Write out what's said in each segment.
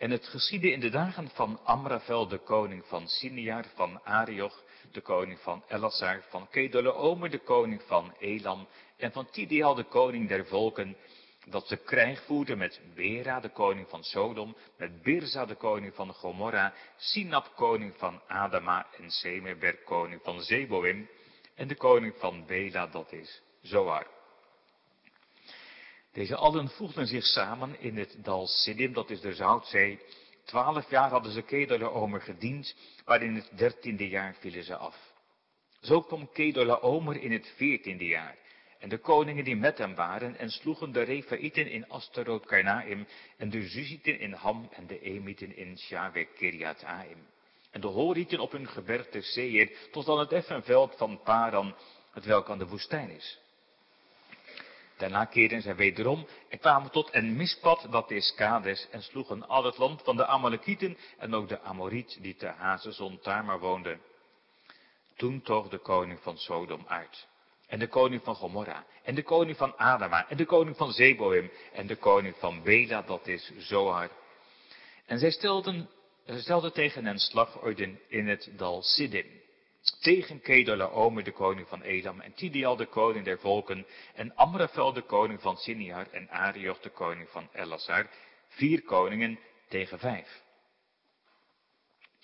En het geschiedde in de dagen van Amravel, de koning van Siniar, van Arioch, de koning van Elassar, van Kedolaomer, de koning van Elam, en van Tidial, de koning der volken, dat ze krijg voerden met Bera, de koning van Sodom, met Birza, de koning van Gomorra, Sinab, koning van Adama, en Semeber, koning van Zeboim, en de koning van Bela, dat is Zoar. Deze allen voegden zich samen in het dal Siddim, dat is de Zoutzee. Twaalf jaar hadden ze Kedolaomer gediend, maar in het dertiende jaar vielen ze af. Zo kwam Kedolaomer in het veertiende jaar. En de koningen die met hem waren, en sloegen de Refaïten in Astaroth Karnaim, en de Zuzieten in Ham, en de Emieten in Shawek Kiriat. En de Horieten op hun gebergte Seir, tot aan het effenveld van Paran, het welk aan de woestijn is. Daarna keerden zij wederom en kwamen tot een mispad, dat is Kades, en sloegen al het land van de Amalekieten en ook de Amoriet die te Hazezon Tamar woonde. Toen toog de koning van Sodom uit, en de koning van Gomorra, en de koning van Adama, en de koning van Zeboim, en de koning van Bela, dat is Zohar. En zij stelden, zij stelden tegen hen slagorden in het dal Siddim tegen Kedolaomer, de koning van Edam, en Tidial, de koning der volken, en Amraphel, de koning van Siniar, en Arioch, de koning van Elassar, vier koningen tegen vijf.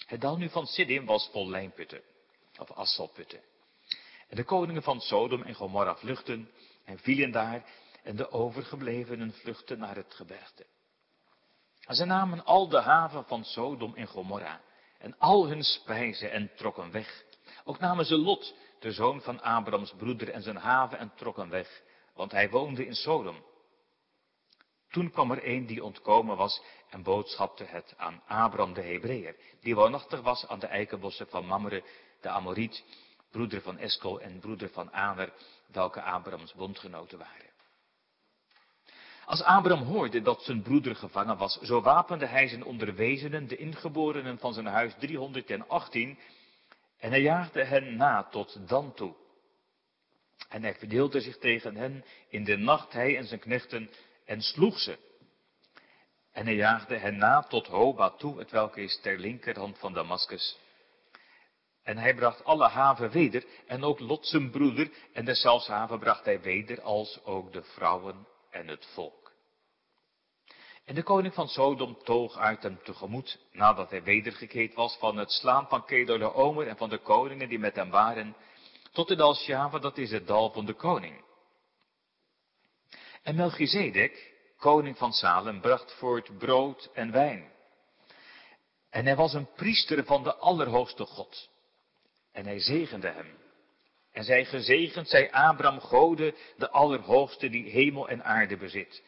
Het dal nu van Siddim was vol lijnputten, of asfaltputten. En de koningen van Sodom en Gomorra vluchten en vielen daar, en de overgeblevenen vluchten naar het gebergte. En ze namen al de haven van Sodom en Gomorra, en al hun spijzen en trokken weg. Ook namen ze Lot, de zoon van Abrams broeder, en zijn haven en trokken weg, want hij woonde in Sodom. Toen kwam er een die ontkomen was en boodschapte het aan Abram de Hebreeër, die woonachtig was aan de eikenbossen van Mamre, de Amoriet, broeder van Eskel en broeder van Aner, welke Abrams bondgenoten waren. Als Abram hoorde dat zijn broeder gevangen was, zo wapende hij zijn onderwezenen, de ingeborenen van zijn huis 318, en hij jaagde hen na tot dan toe. En hij verdeelde zich tegen hen in de nacht, hij en zijn knechten, en sloeg ze. En hij jaagde hen na tot Hoba toe, het welke is ter linkerhand van Damascus. En hij bracht alle haven weder, en ook Lot zijn broeder, en deszelfs haven bracht hij weder, als ook de vrouwen en het volk. En de koning van Sodom toog uit hem tegemoet, nadat hij wedergekeerd was van het slaan van Kedolaomer en van de koningen die met hem waren, tot in Alshava, dat is het dal van de koning. En Melchizedek, koning van Salem, bracht voort brood en wijn. En hij was een priester van de Allerhoogste God. En hij zegende hem. En zij gezegend zij Abraham Gode, de Allerhoogste die hemel en aarde bezit.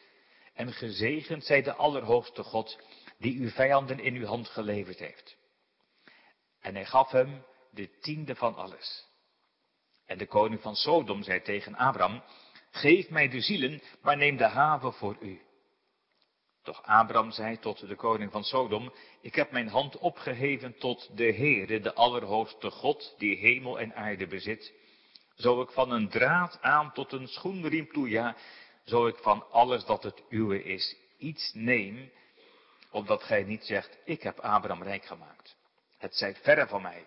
En gezegend zij de Allerhoogste God, die uw vijanden in uw hand geleverd heeft. En hij gaf hem de tiende van alles. En de koning van Sodom zei tegen Abraham, geef mij de zielen, maar neem de haven voor u. Doch Abraham zei tot de koning van Sodom, ik heb mijn hand opgeheven tot de Heere, de Allerhoogste God, die hemel en aarde bezit. Zo ik van een draad aan tot een schoenriem toe, ja, zo ik van alles dat het uwe is iets neem, opdat gij niet zegt, ik heb Abraham rijk gemaakt. Het zijt verre van mij.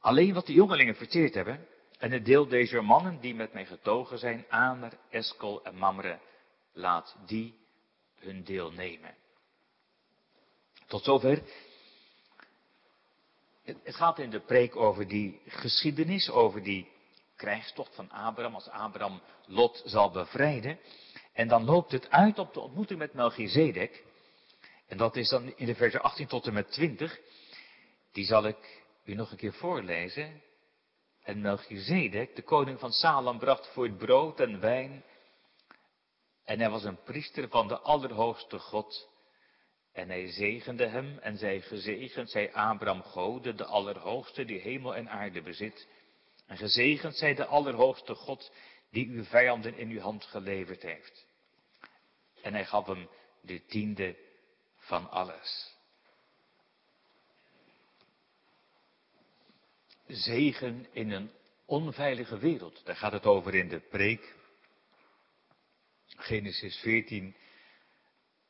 Alleen wat de jongelingen verteerd hebben, en het deel deze mannen die met mij getogen zijn, Aner, Eskel en Mamre, laat die hun deel nemen. Tot zover. Het gaat in de preek over die geschiedenis, over die krijgstocht van Abraham, als Abraham Lot zal bevrijden. En dan loopt het uit op de ontmoeting met Melchizedek. En dat is dan in de versen 18 tot en met 20. Die zal ik u nog een keer voorlezen. En Melchizedek, de koning van Salem, bracht voor het brood en wijn. En hij was een priester van de Allerhoogste God. En hij zegende hem en zij gezegend, zij Abraham Gode, de Allerhoogste, die hemel en aarde bezit. En gezegend zij de Allerhoogste God, die uw vijanden in uw hand geleverd heeft. En hij gaf hem de tiende van alles. Zegen in een onveilige wereld. Daar gaat het over in de preek. Genesis 14,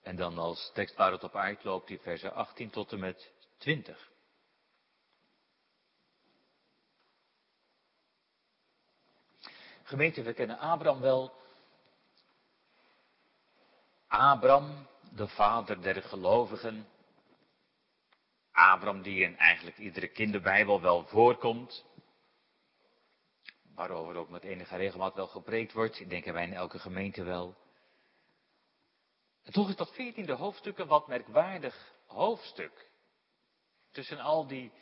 En dan als tekst waar het op uitloopt, die versen 18 tot en met 20. Gemeente, we kennen Abraham wel. Abraham, de vader der gelovigen. Abraham die in eigenlijk iedere kinderbijbel wel voorkomt. Waarover ook met enige regelmaat wel gepreekt wordt. Ik denk wij in elke gemeente wel. Toch is dat veertiende hoofdstuk een wat merkwaardig hoofdstuk. Tussen al die,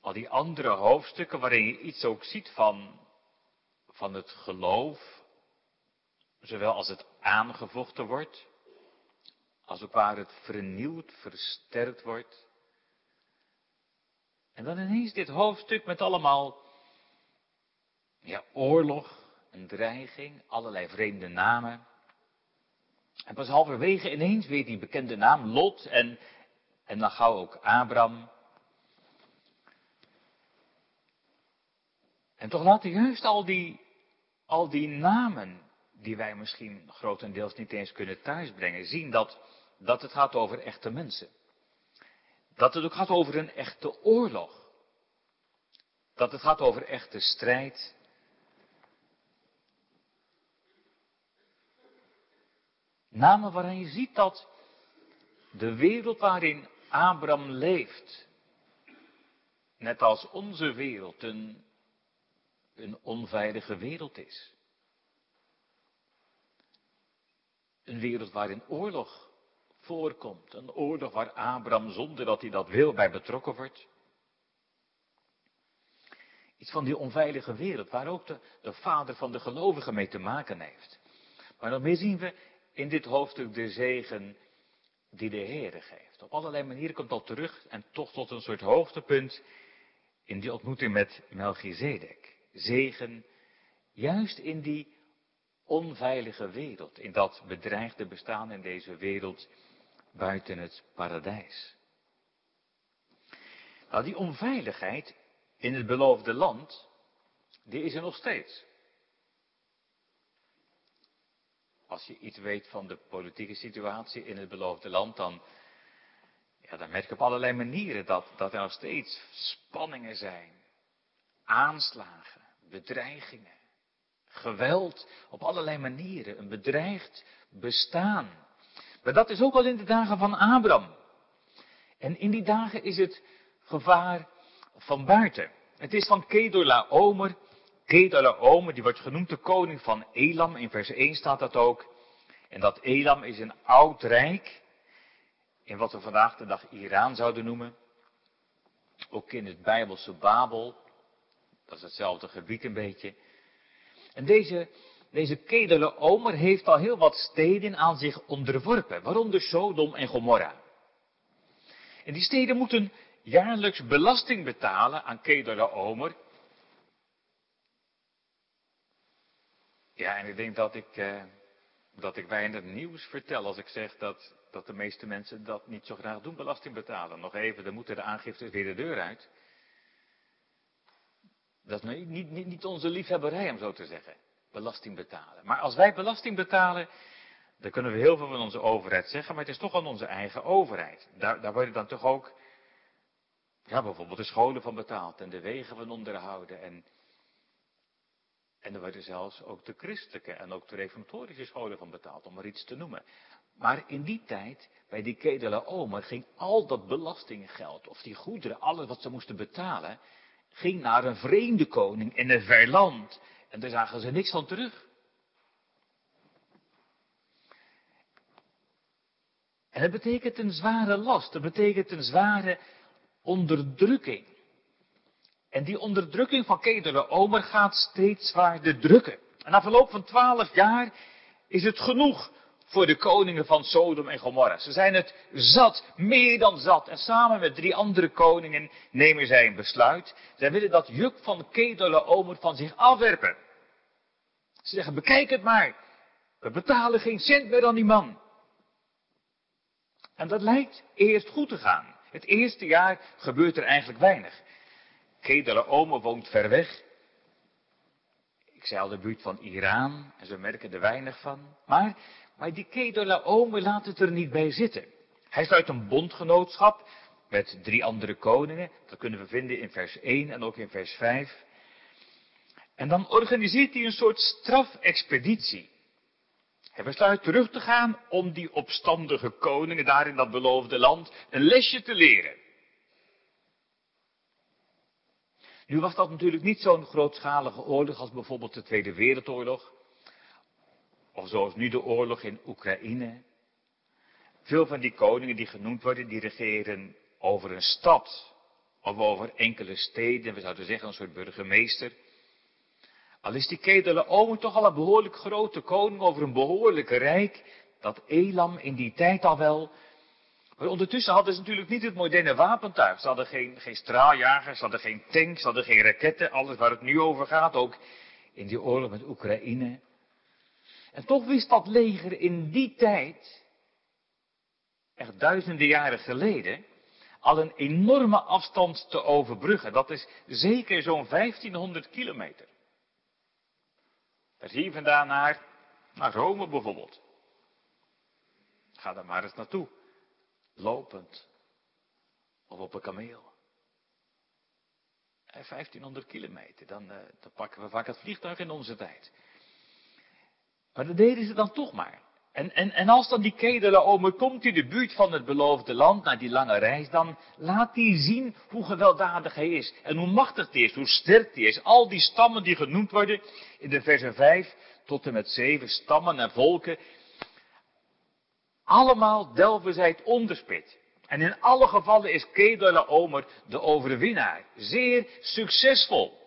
al die andere hoofdstukken waarin je iets ook ziet van, van het geloof. Zowel als het aangevochten wordt. Als ook waar het vernieuwd, versterkt wordt. En dan ineens dit hoofdstuk met allemaal ja, oorlog, een dreiging, allerlei vreemde namen. En pas halverwege ineens weer die bekende naam Lot en, en dan gauw ook Abram. En toch laten juist al die, al die namen, die wij misschien grotendeels niet eens kunnen thuisbrengen, zien dat, dat het gaat over echte mensen. Dat het ook gaat over een echte oorlog. Dat het gaat over echte strijd. Namen waarin je ziet dat de wereld waarin Abraham leeft, net als onze wereld, een, een onveilige wereld is. Een wereld waarin oorlog voorkomt. Een oorlog waar Abraham zonder dat hij dat wil bij betrokken wordt. Iets van die onveilige wereld waar ook de, de vader van de gelovigen mee te maken heeft. Maar nog meer zien we in dit hoofdstuk de zegen die de Heer geeft. Op allerlei manieren komt dat terug en toch tot een soort hoogtepunt in die ontmoeting met Melchizedek. Zegen juist in die onveilige wereld, in dat bedreigde bestaan in deze wereld buiten het paradijs. Nou, die onveiligheid in het beloofde land, die is er nog steeds. Als je iets weet van de politieke situatie in het beloofde land, dan, ja, dan merk je op allerlei manieren dat, dat er nog steeds spanningen zijn. Aanslagen, bedreigingen, geweld, op allerlei manieren. Een bedreigd bestaan. Maar dat is ook al in de dagen van Abraham. En in die dagen is het gevaar van buiten. Het is van Kedorlaomer. Kedorlaomer, die wordt genoemd de koning van Elam. In vers 1 staat dat ook. En dat Elam is een oud rijk. In wat we vandaag de dag Iran zouden noemen. Ook in het Bijbelse Babel. Dat is hetzelfde gebied een beetje. En deze, deze Kedorlaomer heeft al heel wat steden aan zich onderworpen. Waaronder Sodom en Gomorra. En die steden moeten jaarlijks belasting betalen aan Kedar Omer. Ja, en ik denk dat ik, eh, dat ik weinig nieuws vertel als ik zeg dat, dat de meeste mensen dat niet zo graag doen, belasting betalen. Nog even, dan moeten de aangiftes weer de deur uit. Dat is niet, niet, niet onze liefhebberij, om zo te zeggen. Belasting betalen. Maar als wij belasting betalen, dan kunnen we heel veel van onze overheid zeggen, maar het is toch aan onze eigen overheid. Daar, daar je dan toch ook ja, bijvoorbeeld de scholen van betaald en de wegen van onderhouden. En, en er werden zelfs ook de christelijke en ook de reformatorische scholen van betaald, om maar iets te noemen. Maar in die tijd, bij die Kedela Omer, ging al dat belastinggeld, of die goederen, alles wat ze moesten betalen, ging naar een vreemde koning in een ver land. En daar zagen ze niks van terug. En dat betekent een zware last, dat betekent een zware onderdrukking. En die onderdrukking van Kedele Omer gaat steeds zwaarder drukken. En na verloop van twaalf jaar is het genoeg voor de koningen van Sodom en Gomorra. Ze zijn het zat, meer dan zat. En samen met drie andere koningen nemen zij een besluit. Zij willen dat juk van Kedele Omer van zich afwerpen. Ze zeggen, bekijk het maar. We betalen geen cent meer aan die man. En dat lijkt eerst goed te gaan. Het eerste jaar gebeurt er eigenlijk weinig. Kedele Ome woont ver weg. Zei al de buurt van Iran, en ze merken er weinig van. Maar, Maar die Kedorlaomer laat het er niet bij zitten. Hij sluit een bondgenootschap met drie andere koningen. Dat kunnen we vinden in vers 1 en ook in vers 5. En dan organiseert hij een soort strafexpeditie. Hij besluit terug te gaan om die opstandige koningen daar in dat beloofde land een lesje te leren. Nu was dat natuurlijk niet zo'n grootschalige oorlog als bijvoorbeeld de Tweede Wereldoorlog. Of zoals nu de oorlog in Oekraïne. Veel van die koningen die genoemd worden, die regeren over een stad. Of over enkele steden, we zouden zeggen een soort burgemeester. Al is die Kedele toch al een behoorlijk grote koning over een behoorlijk rijk. Dat Elam in die tijd al wel. Maar ondertussen hadden ze natuurlijk niet het moderne wapentuig. Ze hadden geen, geen straaljagers, ze hadden geen tanks, ze hadden geen raketten. Alles waar het nu over gaat, ook in die oorlog met Oekraïne. En toch wist dat leger in die tijd, echt duizenden jaren geleden, al een enorme afstand te overbruggen. Dat is zeker zo'n 1500 kilometer. Daar zie je vandaan naar, naar Rome bijvoorbeeld. Ga daar maar eens naartoe. Lopend. Of op een kameel. 1500 kilometer, dan, uh, dan pakken we vaak het vliegtuig in onze tijd. Maar dat deden ze dan toch maar. En, en, en als dan die Kedelaomer komt in de buurt van het beloofde land, na die lange reis, dan laat hij zien hoe gewelddadig hij is. En hoe machtig hij is, hoe sterk hij is. Al die stammen die genoemd worden in de versen 5 tot en met 7, stammen en volken. Allemaal delven zij het onderspit. En in alle gevallen is Kedelaomer de overwinnaar. Zeer succesvol.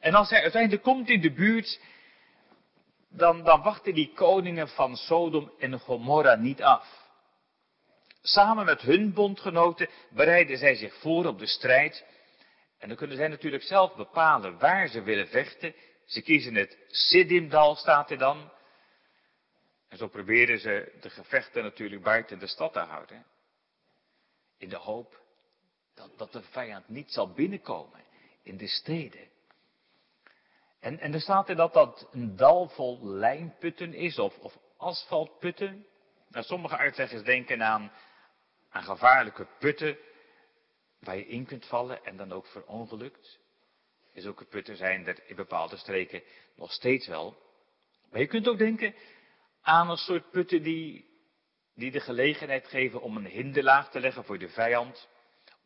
En als hij uiteindelijk komt in de buurt dan, dan wachten die koningen van Sodom en Gomorra niet af. Samen met hun bondgenoten bereiden zij zich voor op de strijd. En dan kunnen zij natuurlijk zelf bepalen waar ze willen vechten. Ze kiezen het Siddimdal, staat er dan. En zo proberen ze de gevechten natuurlijk buiten de stad te houden. In de hoop dat, dat de vijand niet zal binnenkomen in de steden. En, en er staat er dat dat een dal vol lijnputten is, of, of asfaltputten. Nou, sommige uitleggers denken aan, aan gevaarlijke putten, waar je in kunt vallen en dan ook verongelukt. En zulke putten zijn er in bepaalde streken nog steeds wel. Maar je kunt ook denken aan een soort putten die, die de gelegenheid geven om een hinderlaag te leggen voor de vijand.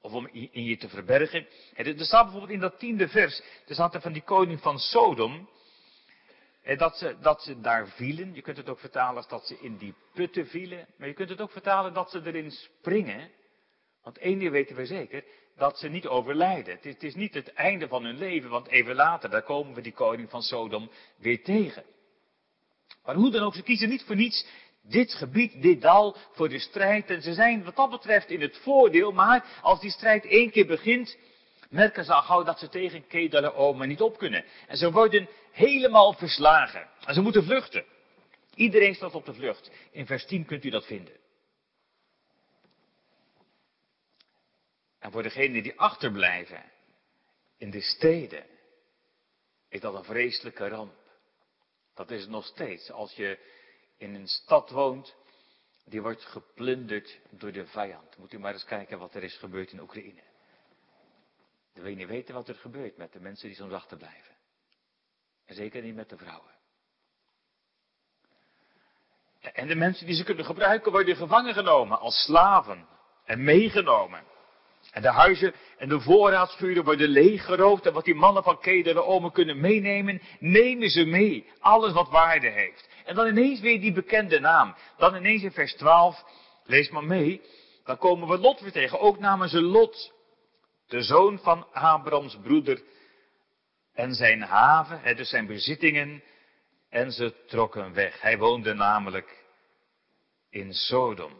Of om in je te verbergen. er staat bijvoorbeeld in dat tiende vers, er staat er van die koning van Sodom, dat ze, dat ze daar vielen. Je kunt het ook vertalen als dat ze in die putten vielen. Maar je kunt het ook vertalen dat ze erin springen. Want één ding weten we zeker, dat ze niet overlijden. Het is, het is niet het einde van hun leven, want even later, daar komen we die koning van Sodom weer tegen. Maar hoe dan ook, ze kiezen niet voor niets dit gebied, dit dal voor de strijd. En ze zijn wat dat betreft in het voordeel, maar als die strijd één keer begint, merken ze al gauw dat ze tegen Kedalaoma niet op kunnen. En ze worden helemaal verslagen. En ze moeten vluchten. Iedereen staat op de vlucht. In vers 10 kunt u dat vinden. En voor degenen die achterblijven in de steden, is dat een vreselijke ramp. Dat is nog steeds. Als je in een stad woont, die wordt geplunderd door de vijand. Moet u maar eens kijken wat er is gebeurd in Oekraïne. Dan wil je niet weten wat er gebeurt met de mensen die soms achterblijven. En zeker niet met de vrouwen. En de mensen die ze kunnen gebruiken worden gevangen genomen als slaven en meegenomen. En de huizen en de voorraadsvuren worden leeggeroofd. En wat die mannen van Kederen Omen kunnen meenemen, nemen ze mee. Alles wat waarde heeft. En dan ineens weer die bekende naam. Dan ineens in vers 12, lees maar mee. Dan komen we Lot weer tegen. Ook namen ze Lot, de zoon van Abrams broeder. En zijn haven, dus zijn bezittingen. En ze trokken weg. Hij woonde namelijk in Sodom.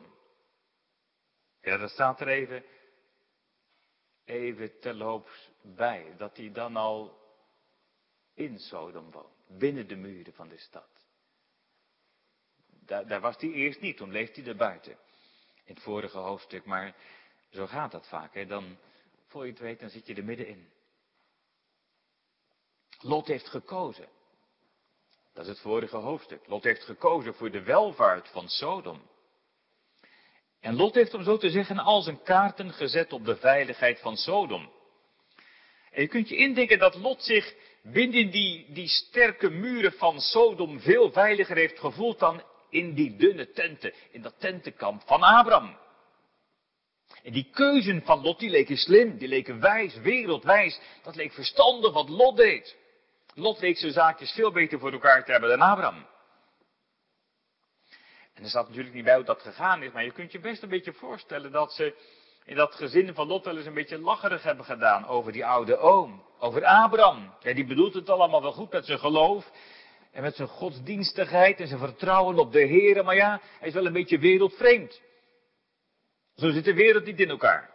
Ja, dat staat er even even terloops bij. Dat hij dan al in Sodom woont. Binnen de muren van de stad. Daar, daar was hij eerst niet, toen leefde hij er buiten. In het vorige hoofdstuk, maar zo gaat dat vaak. Hè? Dan, voor je het weet, dan zit je er middenin. Lot heeft gekozen. Dat is het vorige hoofdstuk. Lot heeft gekozen voor de welvaart van Sodom. En Lot heeft om zo te zeggen al zijn kaarten gezet op de veiligheid van Sodom. En je kunt je indenken dat Lot zich binnen die, die sterke muren van Sodom veel veiliger heeft gevoeld dan in die dunne tenten, in dat tentenkamp van Abraham. En die keuzen van Lot, die leken slim, die leken wijs, wereldwijs. Dat leek verstandig wat Lot deed. Lot leek zijn zaakjes veel beter voor elkaar te hebben dan Abraham. En er staat natuurlijk niet bij hoe dat gegaan is, maar je kunt je best een beetje voorstellen dat ze in dat gezin van Lot wel eens een beetje lacherig hebben gedaan over die oude oom, over Abraham. Ja, die bedoelt het allemaal wel goed met zijn geloof en met zijn godsdienstigheid en zijn vertrouwen op de Heer, maar ja, hij is wel een beetje wereldvreemd. Zo zit de wereld niet in elkaar.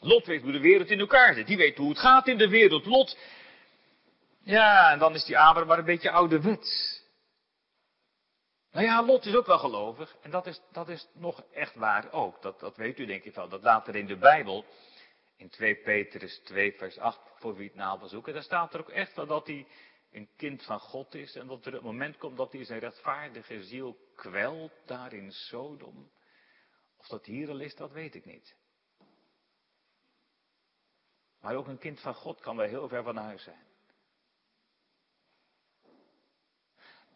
Lot weet hoe de wereld in elkaar zit. Die weet hoe het gaat in de wereld. Lot, ja, en dan is die Abraham maar een beetje ouderwets. Nou ja, Lot is ook wel gelovig. En dat is, dat is nog echt waar ook. Dat, dat weet u denk ik wel. Dat later in de Bijbel, in 2 Petrus 2 vers 8, voor wie het na wil zoeken, daar staat er ook echt wel dat hij een kind van God is. En dat er het moment komt dat hij zijn rechtvaardige ziel kwelt daar in Sodom. Of dat hier al is, dat weet ik niet. Maar ook een kind van God kan wel heel ver van huis zijn.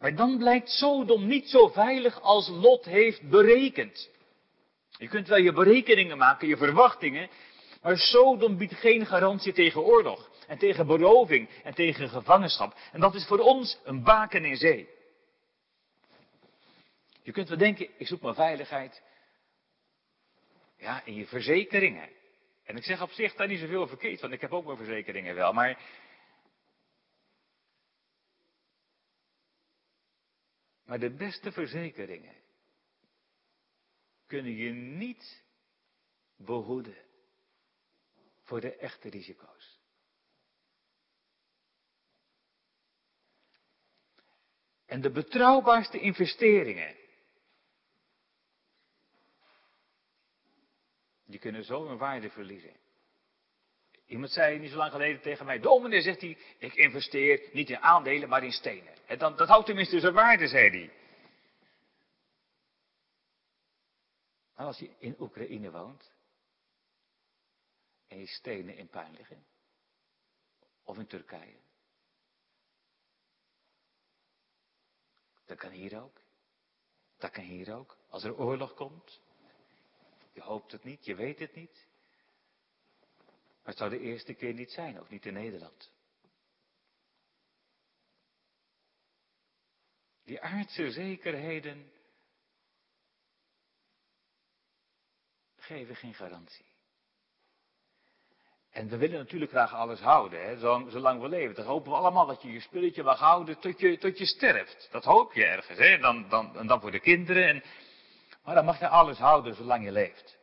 Maar dan blijkt Sodom niet zo veilig als Lot heeft berekend. Je kunt wel je berekeningen maken, je verwachtingen, maar Sodom biedt geen garantie tegen oorlog en tegen beroving en tegen gevangenschap. En dat is voor ons een baken in zee. Je kunt wel denken, ik zoek mijn veiligheid ja, in je verzekeringen. En ik zeg op zich daar niet zoveel verkeerd, want ik heb ook mijn verzekeringen wel, maar Maar de beste verzekeringen kunnen je niet behoeden voor de echte risico's. En de betrouwbaarste investeringen, die kunnen zo een waarde verliezen. Iemand zei niet zo lang geleden tegen mij, dominee zegt hij, ik investeer niet in aandelen, maar in stenen. En dan, dat houdt tenminste zijn waarde, zei hij. Maar als je in Oekraïne woont, en je stenen in puin liggen, of in Turkije, dat kan hier ook. Dat kan hier ook. Als er oorlog komt, je hoopt het niet, je weet het niet. Maar het zou de eerste keer niet zijn, ook niet in Nederland. Die aardse zekerheden geven geen garantie. En we willen natuurlijk graag alles houden, hè, zolang we leven. Dan hopen we allemaal dat je je spulletje mag houden tot je, tot je sterft. Dat hoop je ergens, hè. Dan, dan, en dan voor de kinderen. En, maar dan mag je alles houden zolang je leeft.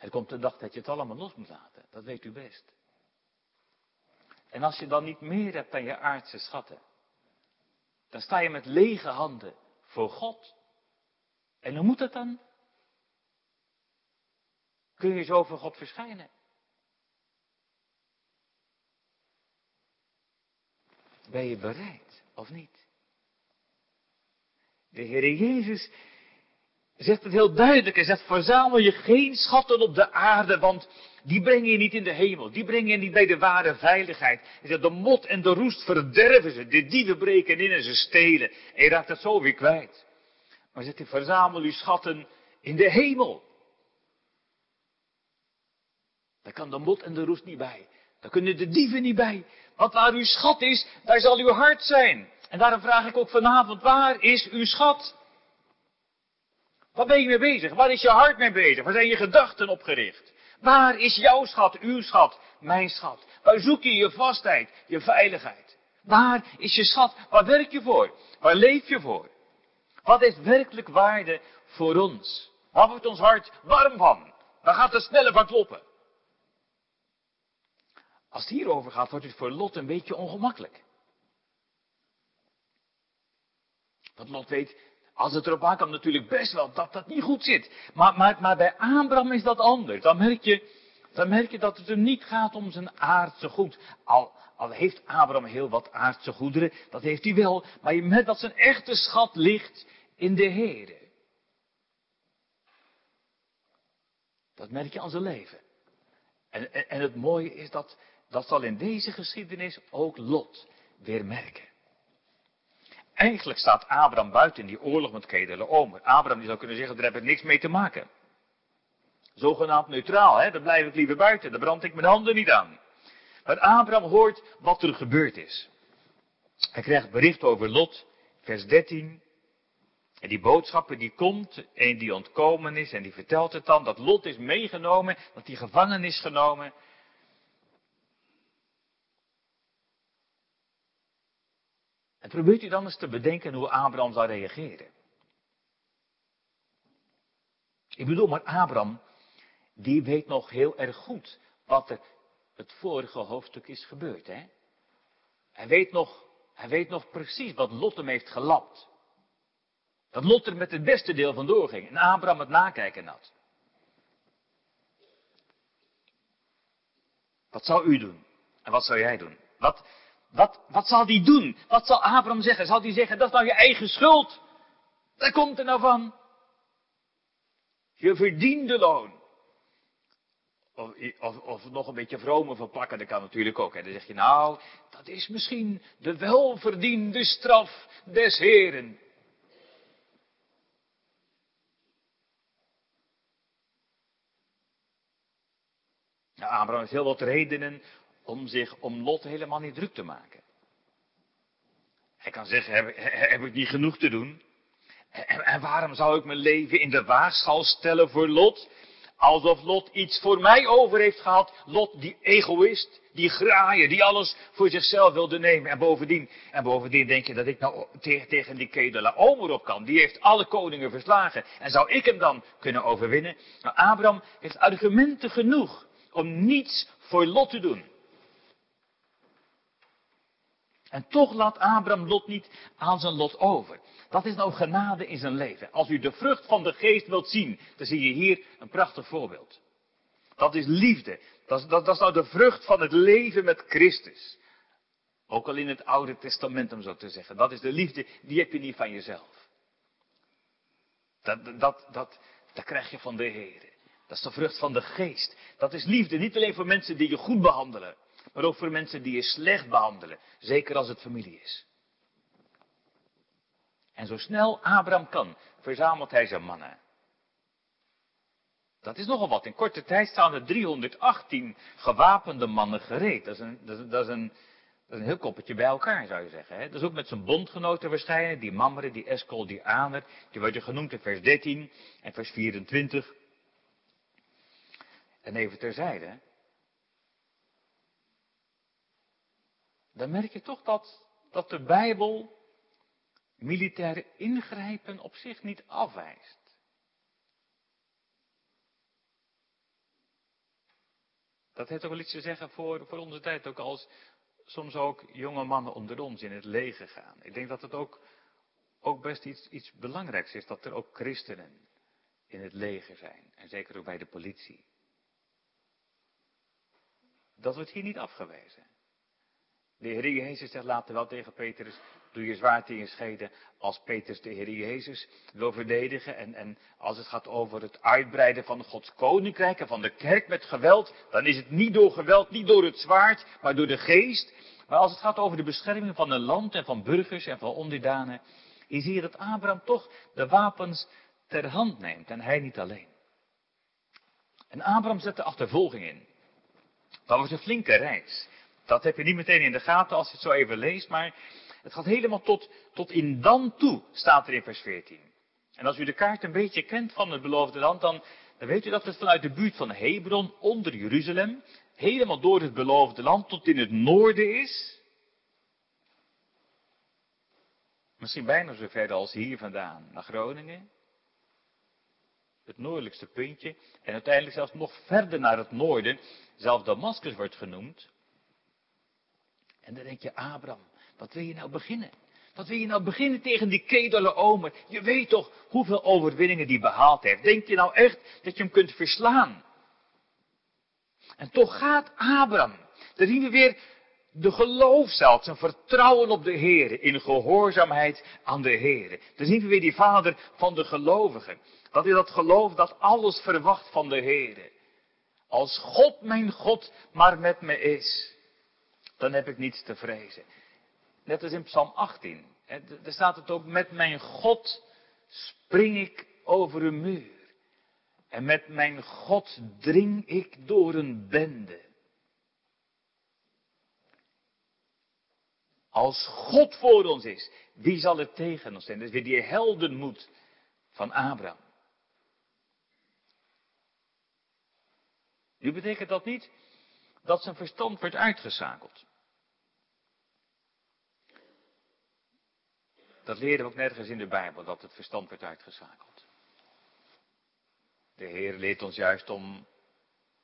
Er komt de dag dat je het allemaal los moet laten. Dat weet u best. En als je dan niet meer hebt dan je aardse schatten, dan sta je met lege handen voor God. En hoe moet dat dan? Kun je zo voor God verschijnen? Ben je bereid of niet? De Heer Jezus zegt het heel duidelijk. Hij zegt, verzamel je geen schatten op de aarde, want die breng je niet in de hemel. Die breng je niet bij de ware veiligheid. Hij zegt, de mot en de roest verderven ze. De dieven breken in en ze stelen. En je raakt het zo weer kwijt. Maar zegt hij, verzamel je schatten in de hemel. Daar kan de mot en de roest niet bij. Daar kunnen de dieven niet bij. Want waar uw schat is, daar zal uw hart zijn. En daarom vraag ik ook vanavond, waar is uw schat? Waar ben je mee bezig? Waar is je hart mee bezig? Waar zijn je gedachten op gericht? Waar is jouw schat, uw schat, mijn schat? Waar zoek je je vastheid, je veiligheid? Waar is je schat? Waar werk je voor? Waar leef je voor? Wat heeft werkelijk waarde voor ons? Waar wordt ons hart warm van? Waar gaat het sneller van kloppen? Als het hierover gaat, wordt het voor Lot een beetje ongemakkelijk. Want Lot weet, als het erop aankomt natuurlijk best wel dat dat niet goed zit. Maar, maar, maar bij Abraham is dat anders. Dan merk je, dan merk je dat het hem niet gaat om zijn aardse goed. Al, al heeft Abraham heel wat aardse goederen, dat heeft hij wel, maar je merkt dat zijn echte schat ligt in de Heer. Dat merk je aan zijn leven. En, en, en het mooie is dat, dat zal in deze geschiedenis ook Lot weer merken. Eigenlijk staat Abraham buiten in die oorlog met Kedele-Omer. Abraham die zou kunnen zeggen, daar heb ik niks mee te maken. Zogenaamd neutraal, hè? dan blijf ik liever buiten, daar brand ik mijn handen niet aan. Maar Abraham hoort wat er gebeurd is. Hij krijgt bericht over Lot, vers 13. En die boodschapper die komt en die ontkomen is en die vertelt het dan dat Lot is meegenomen, dat hij gevangen is genomen. En probeert u dan eens te bedenken hoe Abraham zou reageren. Ik bedoel, maar Abraham, die weet nog heel erg goed wat er het vorige hoofdstuk is gebeurd, hè? Hij weet nog, hij weet nog precies wat Lot hem heeft gelapt. Dat Lot er met het beste deel vandoor ging en Abraham het nakijken had. Wat zou u doen? En wat zou jij doen? Wat, wat, wat zal die doen? Wat zal Abraham zeggen? Zal hij zeggen, dat is nou je eigen schuld? Daar komt er nou van. Je verdiende loon. Of, of, of, nog een beetje vromer verpakken, dat kan natuurlijk ook. Hè. Dan zeg je, nou, dat is misschien de welverdiende straf des Heren. Nou, Abraham heeft heel wat redenen om zich om Lot helemaal niet druk te maken. Hij kan zeggen, heb, heb ik niet genoeg te doen? En, en waarom zou ik mijn leven in de waagschaal stellen voor Lot? Alsof Lot iets voor mij over heeft gehad. Lot, die egoïst, die graaier, die alles voor zichzelf wilde nemen. En bovendien, en bovendien denk je dat ik nou tegen, tegen die Kedela Omer op kan. Die heeft alle koningen verslagen. En zou ik hem dan kunnen overwinnen? Nou, Abraham heeft argumenten genoeg om niets voor Lot te doen. En toch laat Abraham Lot niet aan zijn lot over. Dat is nou genade in zijn leven. Als u de vrucht van de geest wilt zien, dan zie je hier een prachtig voorbeeld. Dat is liefde. Dat is, dat, dat is nou de vrucht van het leven met Christus. Ook al in het Oude Testament om zo te zeggen. Dat is de liefde, die heb je niet van jezelf. Dat, dat, dat, dat krijg je van de Heer. Dat is de vrucht van de geest. Dat is liefde, niet alleen voor mensen die je goed behandelen maar ook voor mensen die je slecht behandelen, zeker als het familie is. En zo snel Abraham kan, verzamelt hij zijn mannen. Dat is nogal wat. In korte tijd staan er 318 gewapende mannen gereed. Dat is een, dat is, een, dat is een heel koppeltje bij elkaar, zou je zeggen. Hè? Dat is ook met zijn bondgenoten waarschijnlijk, die Mamre, die Eskol, die Aner. Die worden genoemd in vers 13 en vers 24. En even terzijde, dan merk je toch dat, dat de Bijbel militaire ingrijpen op zich niet afwijst. Dat heeft ook wel iets te zeggen voor, voor onze tijd, ook als soms ook jonge mannen onder ons in het leger gaan. Ik denk dat het ook, ook best iets, iets belangrijks is dat er ook christenen in het leger zijn. En zeker ook bij de politie. Dat wordt hier niet afgewezen. De Heer Jezus zegt later wel tegen Petrus, doe je zwaard in je scheden als Petrus de Heer Jezus wil verdedigen. En, en als het gaat over het uitbreiden van Gods koninkrijk en van de kerk met geweld, dan is het niet door geweld, niet door het zwaard, maar door de geest. Maar als het gaat over de bescherming van een land en van burgers en van onderdanen, hier dat Abraham toch de wapens ter hand neemt en hij niet alleen. En Abraham zet de achtervolging in. Dat was een flinke reis. Dat heb je niet meteen in de gaten als je het zo even leest, maar het gaat helemaal tot, tot in dan toe, staat er in vers 14. En als u de kaart een beetje kent van het beloofde land, dan, dan weet u dat het vanuit de buurt van Hebron, onder Jeruzalem, helemaal door het beloofde land tot in het noorden is. Misschien bijna zo ver als hier vandaan, naar Groningen. Het noordelijkste puntje. En uiteindelijk zelfs nog verder naar het noorden. Zelfs Damascus wordt genoemd. En dan denk je, Abraham, wat wil je nou beginnen? Wat wil je nou beginnen tegen die kedele omer? Je weet toch hoeveel overwinningen die behaald heeft. Denk je nou echt dat je hem kunt verslaan? En toch gaat Abraham. Daar zien we weer de geloof zelfs, een vertrouwen op de Heer, in gehoorzaamheid aan de Heer. Dan zien we weer die vader van de gelovigen. Dat is dat geloof dat alles verwacht van de Heer. Als God mijn God maar met me is, dan heb ik niets te vrezen. Net als in Psalm 18. Daar staat het ook, met mijn God spring ik over een muur. En met mijn God dring ik door een bende. Als God voor ons is, wie zal er tegen ons zijn? Dat is weer die heldenmoed van Abraham. Nu betekent dat niet dat zijn verstand werd uitgeschakeld. Dat leren we ook nergens in de Bijbel, dat het verstand werd uitgeschakeld. De Heer leert ons juist om,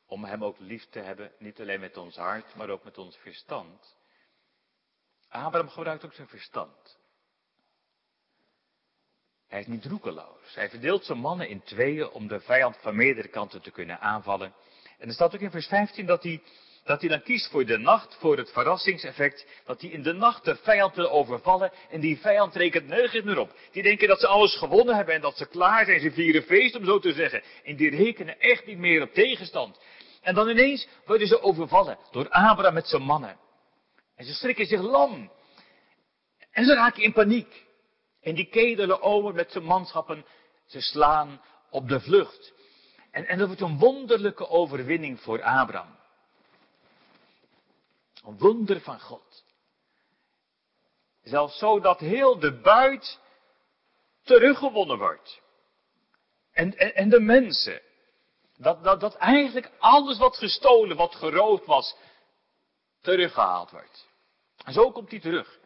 om Hem ook lief te hebben, niet alleen met ons hart, maar ook met ons verstand. Abraham gebruikt ook zijn verstand. Hij is niet roekeloos. Hij verdeelt zijn mannen in tweeën om de vijand van meerdere kanten te kunnen aanvallen. En er staat ook in vers 15 dat hij, dat hij dan kiest voor de nacht, voor het verrassingseffect, dat hij in de nacht de vijand wil overvallen en die vijand rekent nergens meer op. Die denken dat ze alles gewonnen hebben en dat ze klaar zijn, ze vieren feest om zo te zeggen. En die rekenen echt niet meer op tegenstand. En dan ineens worden ze overvallen door Abraham met zijn mannen. En ze strikken zich lam. En ze raken in paniek. En die kedelen over met zijn manschappen, ze slaan op de vlucht. En, en dat wordt een wonderlijke overwinning voor Abraham. Een wonder van God. Zelfs zo dat heel de buit teruggewonnen wordt. En, en, de mensen. Dat, dat, dat eigenlijk alles wat gestolen, wat geroofd was, teruggehaald wordt. En zo komt hij terug.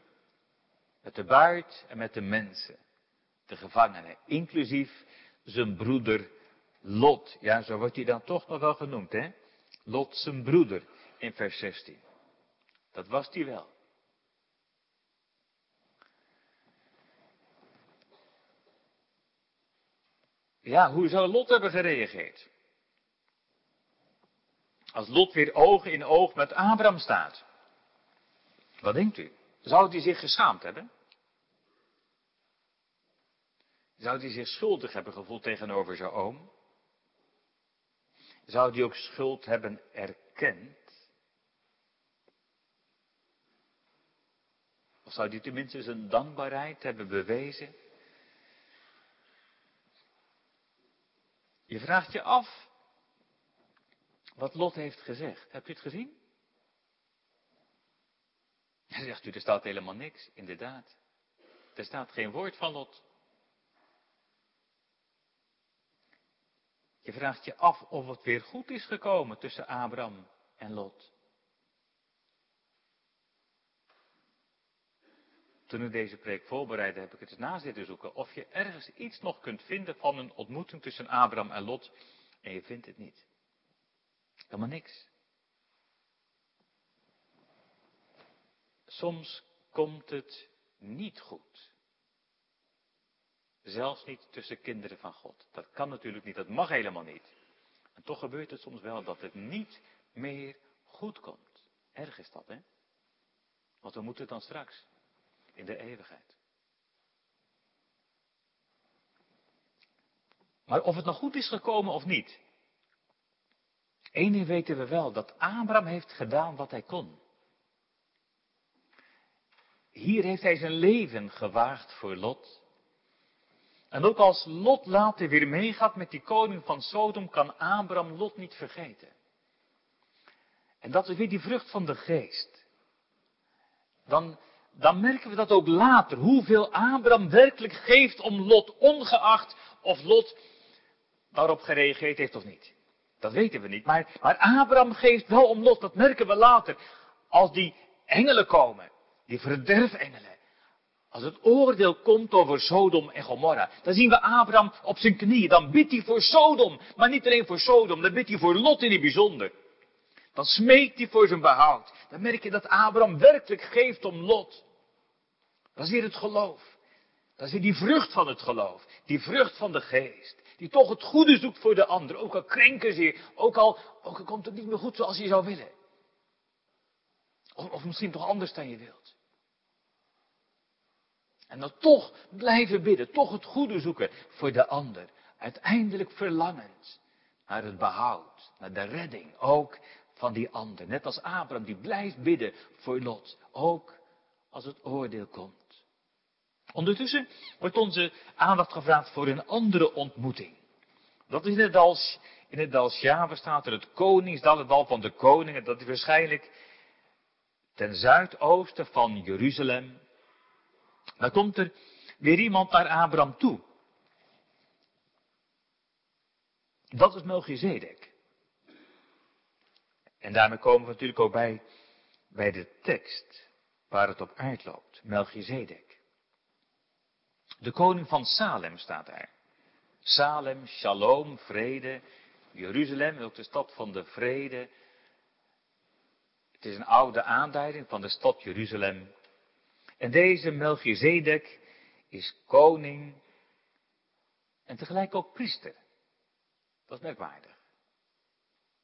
Met de buit en met de mensen. De gevangenen. Inclusief zijn broeder Lot. Ja, zo wordt hij dan toch nog wel genoemd, hè? Lot zijn broeder in vers 16. Dat was hij wel. Ja, hoe zou Lot hebben gereageerd? Als Lot weer oog in oog met Abraham staat. Wat denkt u? Zou hij zich geschaamd hebben? Zou hij zich schuldig hebben gevoeld tegenover zijn oom? Zou hij ook schuld hebben erkend? Of zou hij tenminste zijn dankbaarheid hebben bewezen? Je vraagt je af wat Lot heeft gezegd. Hebt u het gezien? Dan zegt u, er staat helemaal niks. Inderdaad. Er staat geen woord van Lot. Je vraagt je af of het weer goed is gekomen tussen Abraham en Lot. Toen ik deze preek voorbereidde, heb ik het eens na zitten zoeken. Of je ergens iets nog kunt vinden van een ontmoeting tussen Abraham en Lot. En je vindt het niet. Helemaal niks. Soms komt het niet goed. Zelfs niet tussen kinderen van God. Dat kan natuurlijk niet, dat mag helemaal niet. En toch gebeurt het soms wel dat het niet meer goed komt. Erg is dat, hè? Want we moeten dan straks in de eeuwigheid. Maar of het nog goed is gekomen of niet. Eén ding weten we wel, dat Abraham heeft gedaan wat hij kon. Hier heeft hij zijn leven gewaagd voor Lot. En ook als Lot later weer meegaat met die koning van Sodom, kan Abraham Lot niet vergeten. En dat is weer die vrucht van de geest. Dan, dan merken we dat ook later, hoeveel Abraham werkelijk geeft om Lot, ongeacht of Lot daarop gereageerd heeft of niet. Dat weten we niet. Maar, maar Abraham geeft wel om Lot, dat merken we later. Als die engelen komen die verderfengelen. Als het oordeel komt over Sodom en Gomorra, dan zien we Abraham op zijn knieën. Dan bidt hij voor Sodom, maar niet alleen voor Sodom, dan bidt hij voor Lot in het bijzonder. Dan smeekt hij voor zijn behoud. Dan merk je dat Abraham werkelijk geeft om Lot. Dat is weer het geloof. Dat is weer die vrucht van het geloof. Die vrucht van de geest. Die toch het goede zoekt voor de ander. Ook al krenken ze je. Ook al, ook al komt het niet meer goed zoals je zou willen. Of, of misschien toch anders dan je wilt. En dan toch blijven bidden. Toch het goede zoeken voor de ander. Uiteindelijk verlangend naar het behoud. Naar de redding. Ook van die ander. Net als Abraham die blijft bidden voor Lot. Ook als het oordeel komt. Ondertussen wordt onze aandacht gevraagd voor een andere ontmoeting. Dat is in het dal, in het dal Sjave staat er het koningsdal, het dal van de koningen. Dat is waarschijnlijk ten zuidoosten van Jeruzalem. Dan komt er weer iemand naar Abraham toe. Dat is Melchizedek. En daarmee komen we natuurlijk ook bij, bij de tekst waar het op uitloopt. Melchizedek. De koning van Salem staat daar. Salem, shalom, vrede. Jeruzalem, ook de stad van de vrede. Het is een oude aanduiding van de stad Jeruzalem. En deze Melchizedek is koning en tegelijk ook priester. Dat is merkwaardig.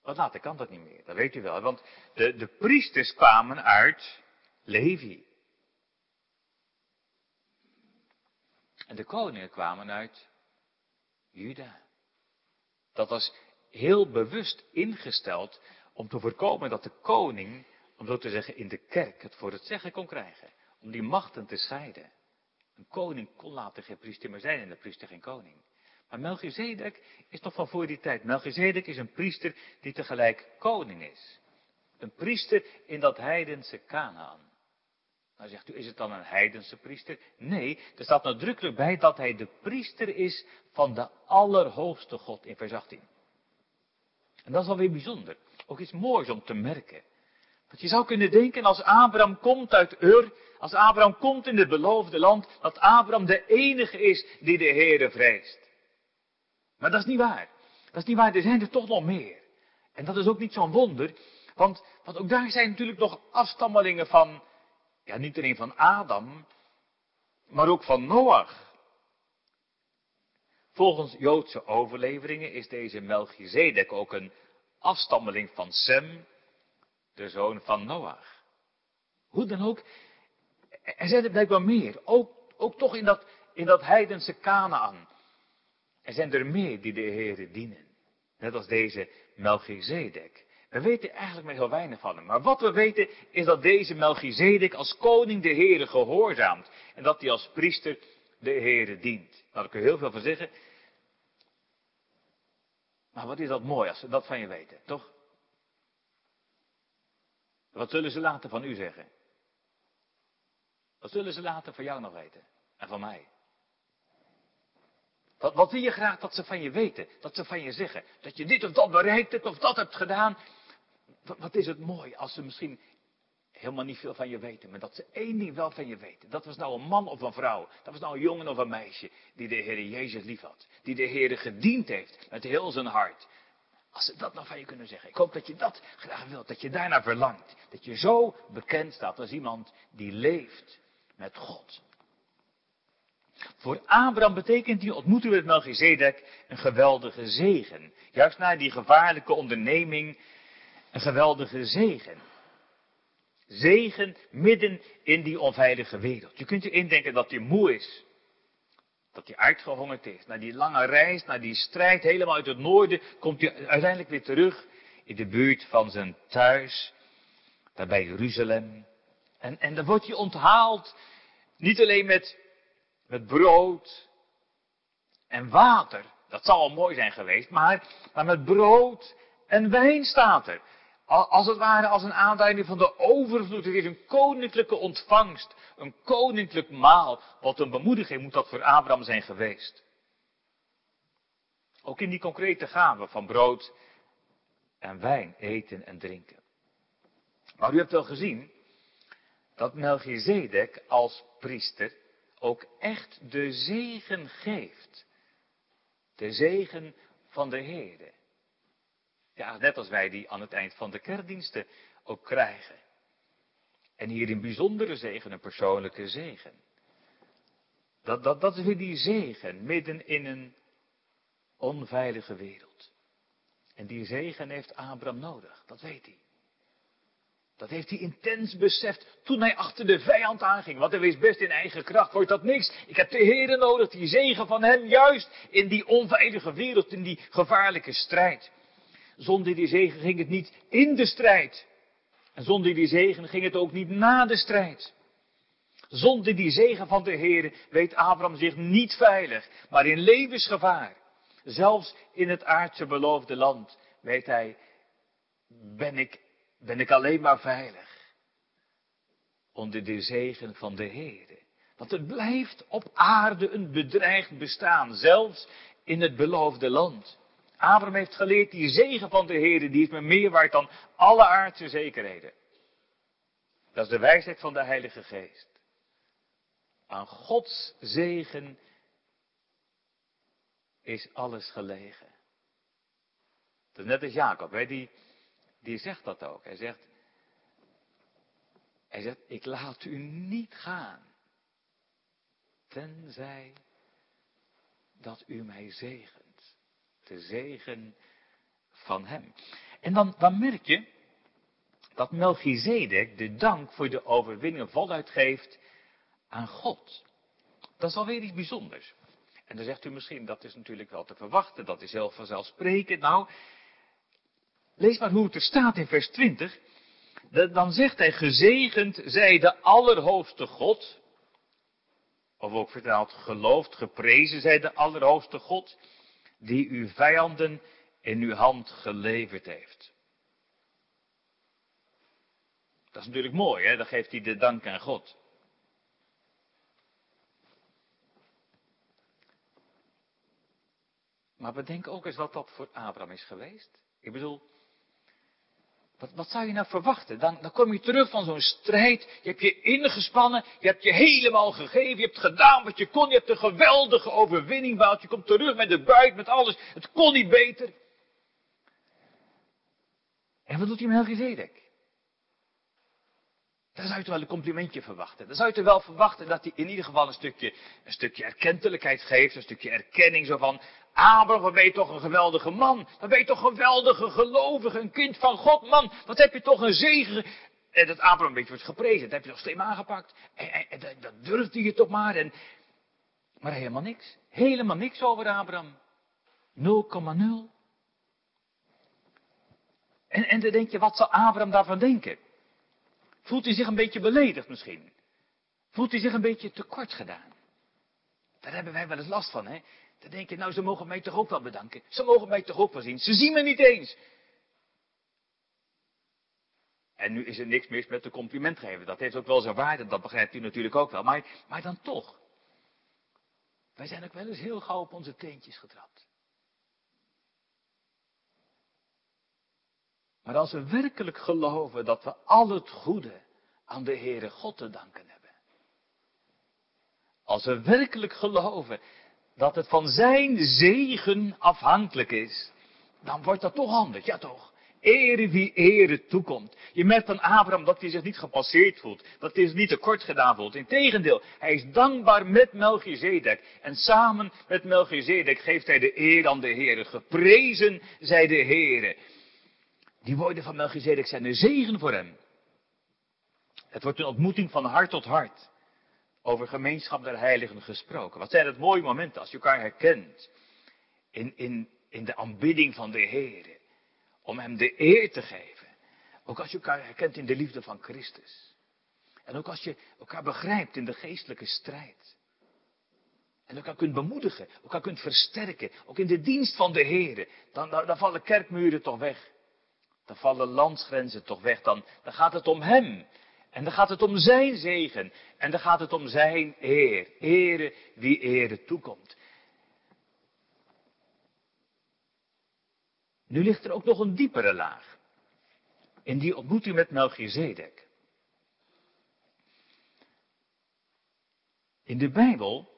Want later kan dat niet meer, dat weet u wel. Want de, de priesters kwamen uit Levi. En de koningen kwamen uit Juda. Dat was heel bewust ingesteld om te voorkomen dat de koning, om zo te zeggen, in de kerk het voor het zeggen kon krijgen. Om die machten te scheiden. Een koning kon later geen priester meer zijn en de priester geen koning. Maar Melchizedek is toch van voor die tijd. Melchizedek is een priester die tegelijk koning is. Een priester in dat heidense Canaan. Nou zegt u, is het dan een heidense priester? Nee, er staat nadrukkelijk bij dat hij de priester is van de Allerhoogste God in vers 18. En dat is alweer bijzonder. Ook iets moois om te merken. Want je zou kunnen denken, als Abraham komt uit Ur, als Abraham komt in het beloofde land, dat Abraham de enige is die de Heere vreest. Maar dat is niet waar. Dat is niet waar, er zijn er toch nog meer. En dat is ook niet zo'n wonder, want, want ook daar zijn natuurlijk nog afstammelingen van, ja, niet alleen van Adam, maar ook van Noach. Volgens Joodse overleveringen is deze Melchizedek ook een afstammeling van Sem, de zoon van Noach. Hoe dan ook, er zijn er blijkbaar meer. Ook, ook toch in dat, in dat heidense Canaan. Er zijn er meer die de Heeren dienen. Net als deze Melchizedek. We weten eigenlijk maar heel weinig van hem. Maar wat we weten is dat deze Melchizedek als koning de Heere gehoorzaamt. En dat hij als priester de Heere dient. Daar kun je heel veel van zeggen. Maar wat is dat mooi als ze dat van je weten, toch? Wat zullen ze later van u zeggen? Wat zullen ze later van jou nog weten? En van mij? Wat, wat wil je graag dat ze van je weten? Dat ze van je zeggen? Dat je dit of dat bereikt hebt of dat hebt gedaan? Wat, wat is het mooi als ze misschien helemaal niet veel van je weten, maar dat ze één ding wel van je weten. Dat was nou een man of een vrouw, dat was nou een jongen of een meisje die de Heer Jezus lief had. Die de Heer gediend heeft met heel zijn hart. Als ze dat nou van je kunnen zeggen. Ik hoop dat je dat graag wilt, dat je daarnaar verlangt. Dat je zo bekend staat als iemand die leeft met God. Voor Abraham betekent die ontmoeting met Melchizedek een geweldige zegen. Juist na die gevaarlijke onderneming een geweldige zegen. Zegen midden in die onveilige wereld. Je kunt je indenken dat hij moe is. Dat hij uitgehongerd is. Na die lange reis, na die strijd helemaal uit het noorden, komt hij uiteindelijk weer terug in de buurt van zijn thuis. Daar bij Jeruzalem. En, en dan wordt hij onthaald. Niet alleen met, met brood en water. Dat zou al mooi zijn geweest. Maar, met brood en wijn staat er. Als het ware als een aanduiding van de overvloed. Het is een koninklijke ontvangst. Een koninklijk maal. Wat een bemoediging moet dat voor Abraham zijn geweest. Ook in die concrete gave van brood en wijn, eten en drinken. Maar u hebt wel gezien dat Melchizedek als priester ook echt de zegen geeft. De zegen van de Heer. Ja, net als wij die aan het eind van de kerkdiensten ook krijgen. En hier in bijzondere zegen, een persoonlijke zegen. Dat, dat, dat is weer die zegen, midden in een onveilige wereld. En die zegen heeft Abraham nodig, dat weet hij. Dat heeft hij intens beseft toen hij achter de vijand aanging. Want hij wees best in eigen kracht, wordt dat niks. Ik heb de Heer nodig, die zegen van hem, juist in die onveilige wereld, in die gevaarlijke strijd. Zonder die zegen ging het niet in de strijd. En zonder die zegen ging het ook niet na de strijd. Zonder die zegen van de Heer weet Abraham zich niet veilig, maar in levensgevaar. Zelfs in het aardse beloofde land weet hij, ben ik, ben ik alleen maar veilig. Onder de zegen van de Heer. Want het blijft op aarde een bedreigd bestaan, zelfs in het beloofde land. Abraham heeft geleerd, die zegen van de Heer, die is me meer waard dan alle aardse zekerheden. Dat is de wijsheid van de Heilige Geest. Aan Gods zegen is alles gelegen. Dat is net als Jacob, hè? Die, die zegt dat ook. Hij zegt, hij zegt, ik laat u niet gaan, tenzij dat u mij zegent. De zegen van hem. En dan, dan merk je dat Melchizedek de dank voor de overwinning voluit geeft aan God. Dat is alweer iets bijzonders. En dan zegt u misschien, dat is natuurlijk wel te verwachten, dat is heel vanzelfsprekend. Nou, lees maar hoe het er staat in vers 20. Dan zegt hij, gezegend zij de Allerhoogste God. Of ook vertaald, geloofd, geprezen zij de Allerhoogste God, die uw vijanden in uw hand geleverd heeft. Dat is natuurlijk mooi, hè? Dan geeft hij de dank aan God. Maar bedenk ook eens wat dat voor Abraham is geweest. Ik bedoel, wat, wat zou je nou verwachten? Dan, dan kom je terug van zo'n strijd. Je hebt je ingespannen. Je hebt je helemaal gegeven. Je hebt gedaan wat je kon. Je hebt een geweldige overwinning behaald. Je komt terug met de buit, met alles. Het kon niet beter. En wat doet hij met Melchizedek? Dan zou je toch wel een complimentje verwachten. Dan zou je toch wel verwachten dat hij in ieder geval een stukje, een stukje erkentelijkheid geeft, een stukje erkenning zo van, Abraham, wat ben je toch een geweldige man. Wat ben je toch een geweldige gelovige, een kind van God, man. Wat heb je toch een zegen. En dat Abraham een beetje wordt geprezen, dat heb je toch slim aangepakt. En, en, en dat durfde je toch maar. En, maar helemaal niks. Helemaal niks over Abraham. 0,0. En, en dan denk je, wat zal Abraham daarvan denken? Voelt hij zich een beetje beledigd misschien? Voelt hij zich een beetje tekort gedaan? Daar hebben wij wel eens last van, hè? Dan denk je, nou, ze mogen mij toch ook wel bedanken. Ze mogen mij toch ook wel zien. Ze zien me niet eens. En nu is er niks mis met de compliment geven. Dat heeft ook wel zijn waarde, dat begrijpt u natuurlijk ook wel. Maar, maar dan toch. Wij zijn ook wel eens heel gauw op onze teentjes getrapt. Maar als we werkelijk geloven dat we al het goede aan de Heere God te danken hebben. Als we werkelijk geloven dat het van zijn zegen afhankelijk is, dan wordt dat toch anders, ja toch? Ere wie ere toekomt. Je merkt van Abraham dat hij zich niet gepasseerd voelt. Dat hij zich niet tekort gedaan voelt. Integendeel, hij is dankbaar met Melchizedek. En samen met Melchizedek geeft hij de eer aan de Heere. Geprezen zij de Heere. Die woorden van Melchizedek zijn een zegen voor hem. Het wordt een ontmoeting van hart tot hart. Over gemeenschap der heiligen gesproken. Wat zijn het mooie momenten als je elkaar herkent. In, in, in de aanbidding van de Heer. Om hem de eer te geven. Ook als je elkaar herkent in de liefde van Christus. En ook als je elkaar begrijpt in de geestelijke strijd. En elkaar kunt bemoedigen, elkaar kunt versterken. Ook in de dienst van de Heer. Dan, dan, dan vallen kerkmuren toch weg. Dan vallen landsgrenzen toch weg. Dan, dan gaat het om Hem. En dan gaat het om Zijn zegen. En dan gaat het om Zijn eer. Ere wie ere toekomt. Nu ligt er ook nog een diepere laag. In die ontmoeting met Melchizedek. In de Bijbel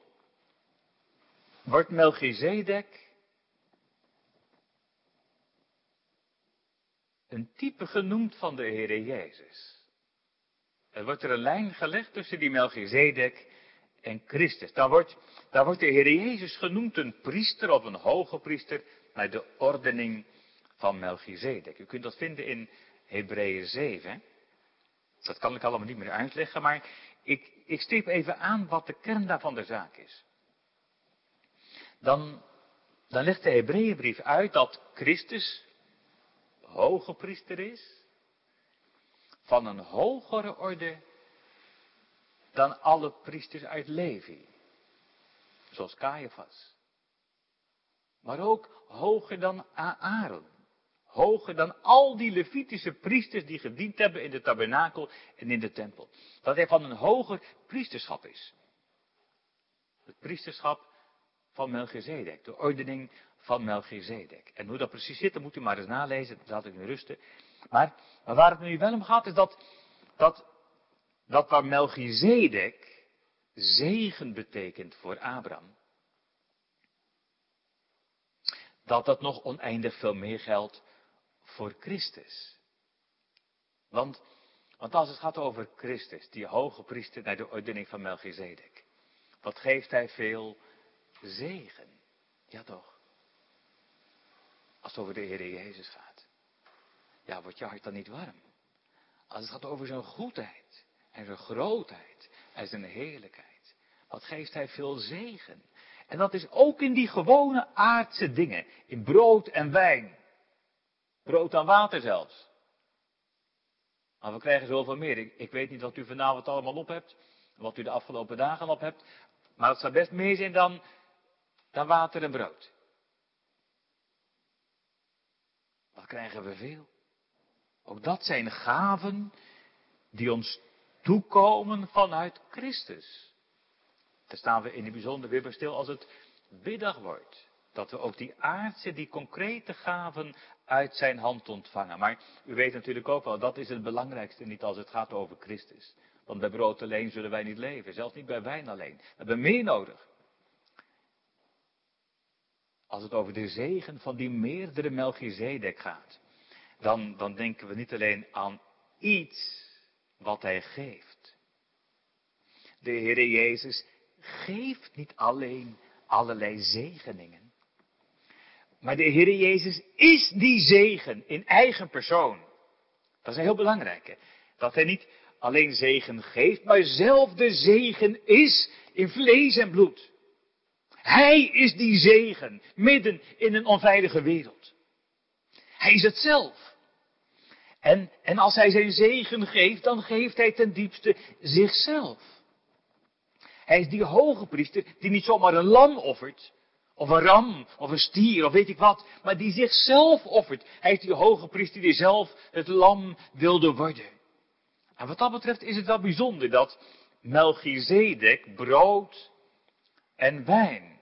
wordt Melchizedek een type genoemd van de Heere Jezus. Er wordt er een lijn gelegd tussen die Melchizedek en Christus. Daar wordt, wordt de Heer Jezus genoemd een priester of een hoge priester naar de ordening van Melchizedek. U kunt dat vinden in Hebreeën 7. Dat kan ik allemaal niet meer uitleggen, maar ik, ik stip even aan wat de kern daarvan de zaak is. Dan, dan legt de Hebreeënbrief uit dat Christus hoge priester is van een hogere orde dan alle priesters uit Levi. Zoals Caiaphas. Maar ook hoger dan Aaron. Hoger dan al die Levitische priesters die gediend hebben in de tabernakel en in de tempel. Dat hij van een hoger priesterschap is. Het priesterschap van Melchizedek. De ordening van Melchizedek. En hoe dat precies zit, dan moet u maar eens nalezen. Dat laat ik nu rusten. Maar, waar het nu wel om gaat, is dat, dat, dat waar Melchizedek zegen betekent voor Abraham. Dat dat nog oneindig veel meer geldt voor Christus. Want, want als het gaat over Christus, die hoge priester naar de ordening van Melchizedek, wat geeft hij veel zegen? Ja toch? Als het over de Heer Jezus gaat. Ja, wordt je hart dan niet warm? Als het gaat over zijn goedheid en zijn grootheid en zijn heerlijkheid. Wat geeft hij veel zegen? En dat is ook in die gewone aardse dingen. In brood en wijn. Brood en water zelfs. Maar we krijgen zoveel meer. Ik, weet niet wat u vanavond allemaal op hebt. Wat u de afgelopen dagen op hebt. Maar het zou best meer zijn dan, dan water en brood. Wat krijgen we veel? Ook dat zijn gaven die ons toekomen vanuit Christus. Daar staan we in het bijzonder weer stil als het middag wordt. Dat we ook die aardse, die concrete gaven uit zijn hand ontvangen. Maar u weet natuurlijk ook wel, dat is het belangrijkste niet als het gaat over Christus. Want bij brood alleen zullen wij niet leven, zelfs niet bij wijn alleen. We hebben meer nodig. Als het over de zegen van die meerdere Melchizedek gaat, dan, dan denken we niet alleen aan iets wat hij geeft. De Heer Jezus geeft niet alleen allerlei zegeningen. Maar de Heer Jezus is die zegen in eigen persoon. Dat is een heel belangrijke. Dat hij niet alleen zegen geeft, maar zelf de zegen is in vlees en bloed. Hij is die zegen midden in een onveilige wereld. Hij is het zelf. En, en als hij zijn zegen geeft, dan geeft hij ten diepste zichzelf. Hij is die hoge priester die niet zomaar een lam offert, of een ram, of een stier, of weet ik wat, maar die zichzelf offert. Hij is die hoge priester die zelf het lam wilde worden. En wat dat betreft is het wel bijzonder dat Melchizedek brood en wijn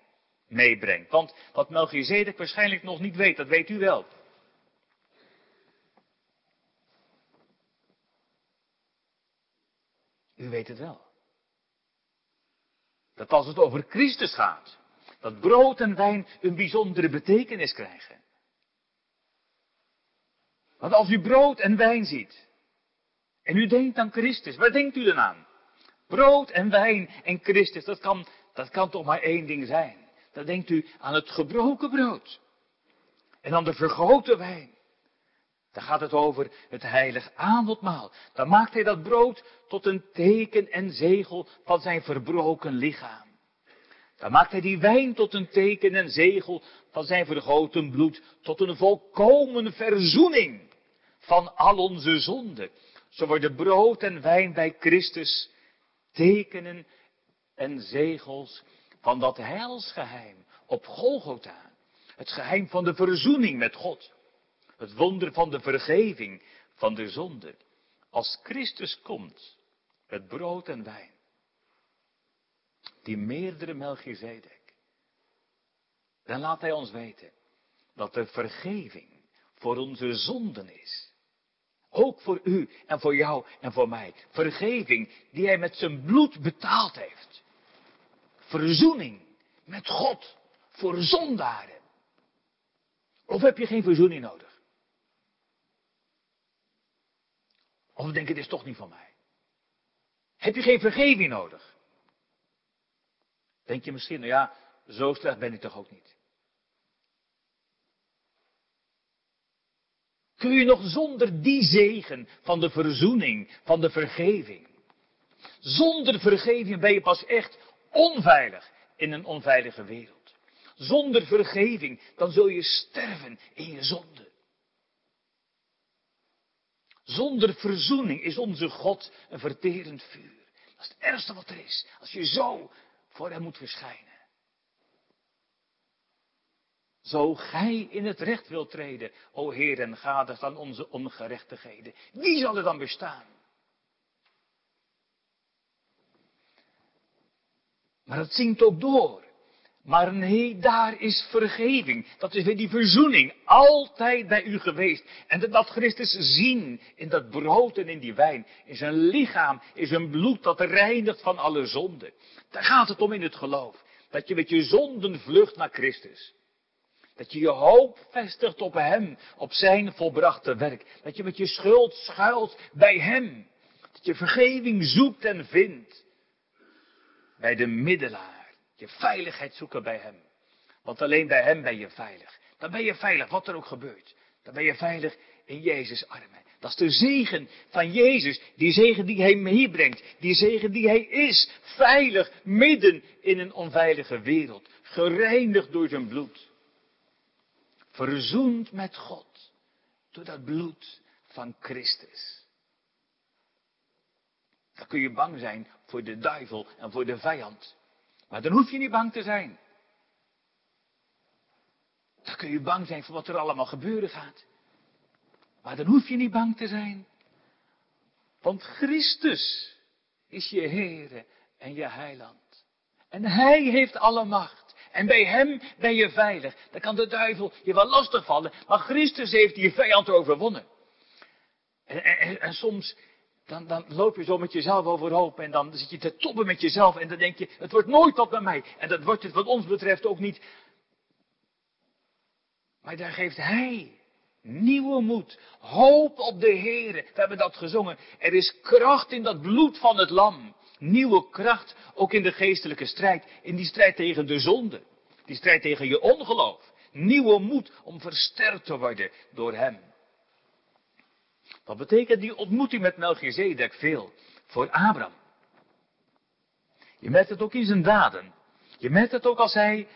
meebrengt. Want wat Melchizedek waarschijnlijk nog niet weet, dat weet u wel. U weet het wel. Dat als het over Christus gaat, dat brood en wijn een bijzondere betekenis krijgen. Want als u brood en wijn ziet, en u denkt aan Christus, waar denkt u dan aan? Brood en wijn en Christus, dat kan, dat kan toch maar één ding zijn. Dan denkt u aan het gebroken brood. En aan de vergoten wijn. Dan gaat het over het heilig avondmaal. Dan maakt hij dat brood tot een teken en zegel van zijn verbroken lichaam. Dan maakt hij die wijn tot een teken en zegel van zijn vergoten bloed, tot een volkomen verzoening van al onze zonden. Zo worden brood en wijn bij Christus tekenen en zegels van dat heilsgeheim op Golgotha. Het geheim van de verzoening met God. Het wonder van de vergeving van de zonde. Als Christus komt, het brood en wijn. Die meerdere Melchizedek. Dan laat hij ons weten dat de vergeving voor onze zonden is. Ook voor u en voor jou en voor mij. Vergeving die hij met zijn bloed betaald heeft. Verzoening met God voor zondaren. Of heb je geen verzoening nodig? Of denk je, dit is toch niet van mij? Heb je geen vergeving nodig? Denk je misschien, nou ja, zo slecht ben ik toch ook niet. Kun je nog zonder die zegen van de verzoening, van de vergeving? Zonder vergeving ben je pas echt onveilig in een onveilige wereld. Zonder vergeving, dan zul je sterven in je zonde. Zonder verzoening is onze God een verterend vuur. Dat is het ergste wat er is. Als je zo voor hem moet verschijnen. Zo gij in het recht wilt treden, o Heer en Gade van onze ongerechtigheden. Wie zal er dan bestaan? Maar het zingt ook door. Maar nee, daar is vergeving. Dat is weer die verzoening. Altijd bij u geweest. En dat Christus zien in dat brood en in die wijn. In zijn lichaam, in zijn bloed dat reinigt van alle zonden. Daar gaat het om in het geloof. Dat je met je zonden vlucht naar Christus. Dat je je hoop vestigt op Hem, op Zijn volbrachte werk. Dat je met je schuld schuilt bij Hem. Dat je vergeving zoekt en vindt. Bij de middelaar. Je veiligheid zoeken bij Hem. Want alleen bij Hem ben je veilig. Dan ben je veilig, wat er ook gebeurt. Dan ben je veilig in Jezus' armen. Dat is de zegen van Jezus. Die zegen die Hij meebrengt. Die zegen die Hij is. Veilig midden in een onveilige wereld. Gereinigd door zijn bloed. Verzoend met God. Door dat bloed van Christus. Dan kun je bang zijn voor de duivel en voor de vijand. Maar dan hoef je niet bang te zijn. Dan kun je bang zijn voor wat er allemaal gebeuren gaat. Maar dan hoef je niet bang te zijn. Want Christus is je Heere en je Heiland. En Hij heeft alle macht. En bij Hem ben je veilig. Dan kan de duivel je wel lastig vallen. Maar Christus heeft die vijand overwonnen. En, en, en soms dan, dan loop je zo met jezelf overhoop en dan zit je te toppen met jezelf en dan denk je, het wordt nooit tot bij mij. En dat wordt het wat ons betreft ook niet. Maar daar geeft Hij nieuwe moed, hoop op de Heer. We hebben dat gezongen. Er is kracht in dat bloed van het lam. Nieuwe kracht, ook in de geestelijke strijd, in die strijd tegen de zonde. Die strijd tegen je ongeloof. Nieuwe moed om versterkt te worden door Hem. Wat betekent die ontmoeting met Melchizedek veel voor Abraham? Je merkt het ook in zijn daden. Je merkt het ook als hij,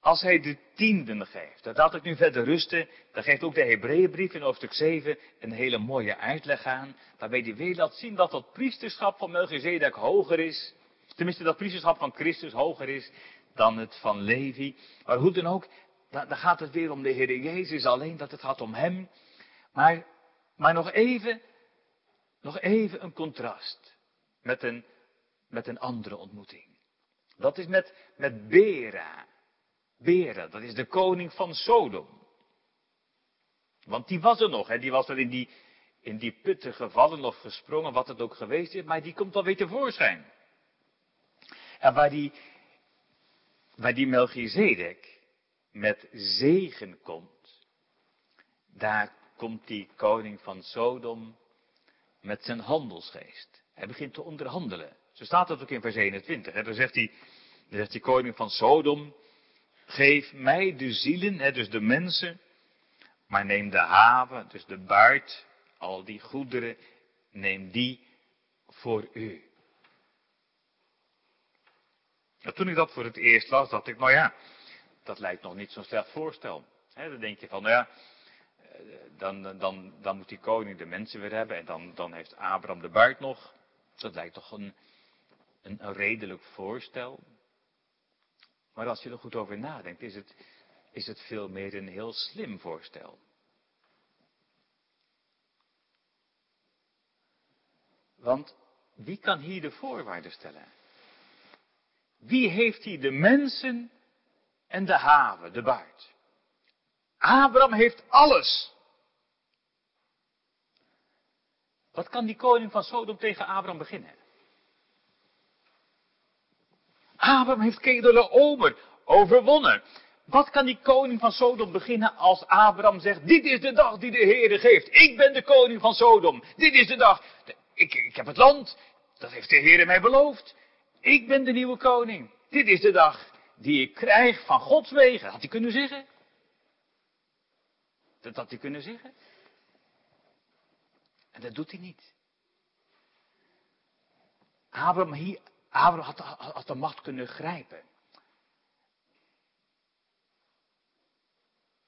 als hij de tienden geeft. Dat laat ik nu verder rusten. Daar geeft ook de Hebreeënbrief in hoofdstuk 7 een hele mooie uitleg aan. Waarbij hij weer laat zien dat dat priesterschap van Melchizedek hoger is. Tenminste, dat priesterschap van Christus hoger is dan het van Levi. Maar hoe dan ook, dan gaat het weer om de Heer Jezus alleen, dat het gaat om Hem. Maar maar nog even, nog even een contrast met een, met een andere ontmoeting. Dat is met, met Bera. Bera, dat is de koning van Sodom. Want die was er nog, hè? die was er in die, in die putten gevallen of gesprongen, wat het ook geweest is, maar die komt alweer tevoorschijn. En waar die, waar die Melchizedek met zegen komt, daar komt die koning van Sodom met zijn handelsgeest. Hij begint te onderhandelen. Zo staat het ook in vers 21. Hè. Dan, zegt hij, dan zegt die koning van Sodom, geef mij de zielen, dus de mensen, maar neem de haven, dus de baard, al die goederen, neem die voor u. En toen ik dat voor het eerst las, dacht ik, nou ja, dat lijkt nog niet zo'n slecht voorstel. dan denk je van, nou ja, dan, dan, dan moet die koning de mensen weer hebben en dan, dan heeft Abraham de buit nog. Dat lijkt toch een, een, redelijk voorstel. Maar als je er goed over nadenkt, is het, is het veel meer een heel slim voorstel. Want wie kan hier de voorwaarden stellen? Wie heeft hier de mensen en de haven, de baard? Abraham heeft alles. Wat kan die koning van Sodom tegen Abraham beginnen? Abraham heeft Kedele Omer overwonnen. Wat kan die koning van Sodom beginnen als Abraham zegt, dit is de dag die de Heer geeft. Ik ben de koning van Sodom. Dit is de dag. Ik, ik heb het land. Dat heeft de Heer mij beloofd. Ik ben de nieuwe koning. dit is de dag die ik krijg van Gods wegen. Had hij kunnen zeggen? Dat had hij kunnen zeggen. En dat doet hij niet. Abraham, hier, Abraham had, de macht kunnen grijpen.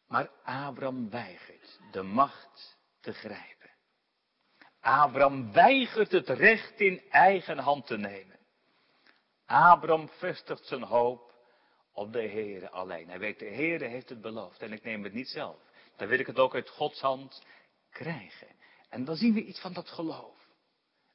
Maar Abraham weigert de macht te grijpen. Abraham weigert het recht in eigen hand te nemen. Abraham vestigt zijn hoop op de Heere alleen. Hij weet, de Heere heeft het beloofd en ik neem het niet zelf. Dan wil ik het ook uit Gods hand krijgen. En dan zien we iets van dat geloof.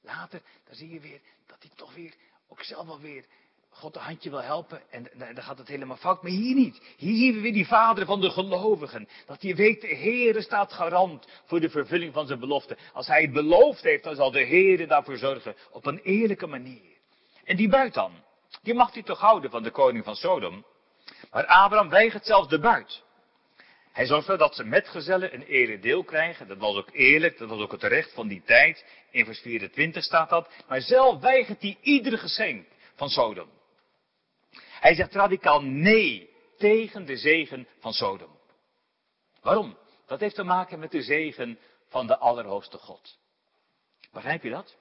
Later, dan zie je weer dat hij toch weer, ook zelf wel weer, God een handje wil helpen. En dan gaat het helemaal fout. Maar hier niet. Hier zien we weer die vader van de gelovigen. Dat hij weet, de Heere staat garant voor de vervulling van zijn belofte. Als hij het beloofd heeft, dan zal de Heere daarvoor zorgen. Op een eerlijke manier. En die buit dan. Die mag hij toch houden van de koning van Sodom. Maar Abraham weigert zelfs de buit. Hij zorgde dat ze metgezellen een eerlijk deel krijgen. Dat was ook eerlijk, dat was ook het recht van die tijd. In vers 24 staat dat. Maar zelf weigert hij iedere geschenk van Sodom. Hij zegt radicaal nee tegen de zegen van Sodom. Waarom? Dat heeft te maken met de zegen van de Allerhoogste God. Begrijp je dat?